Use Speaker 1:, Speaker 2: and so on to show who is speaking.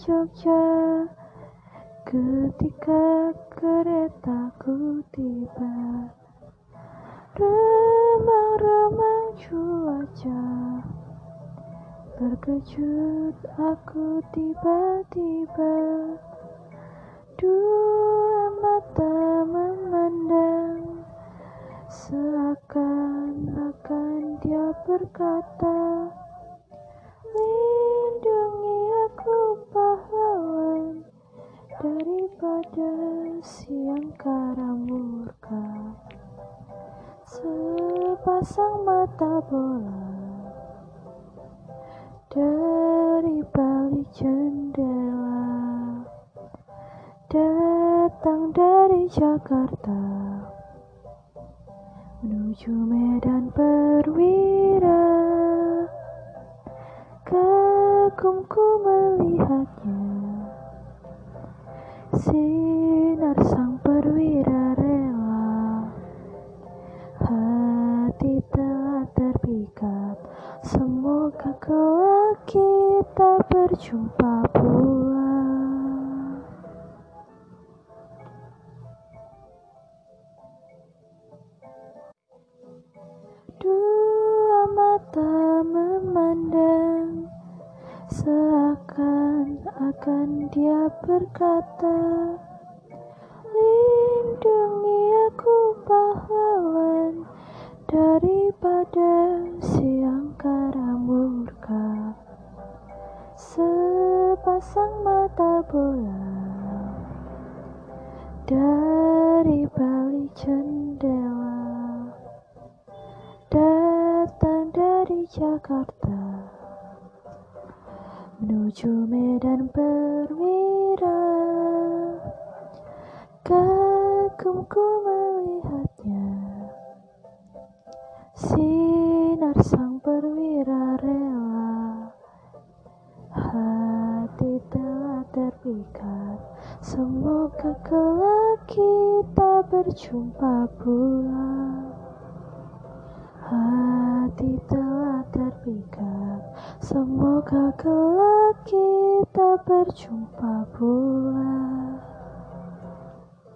Speaker 1: Jogja Ketika keretaku tiba Remang-remang cuaca Terkejut aku tiba-tiba Dua mata memandang Seakan-akan dia berkata Daripada siang kara murka Sepasang mata bola. Dari balik jendela datang dari Jakarta. Menuju Medan Perwira kagumku sinar sang perwira rela. Hati telah terpikat. Semoga kau kita berjumpa pula. Dua mata memandang Seakan-akan dia berkata Lindungi aku pahlawan Daripada siang kara murka. Sepasang mata bola Dari balik jendela Datang dari Jakarta Menuju Medan Perwira Kagumku melihatnya. Sinar sang perwira rela Hati telah terpikat. Semoga kelak kita berjumpa pula. Hati telah terpikat. Semoga kelak kita berjumpa pula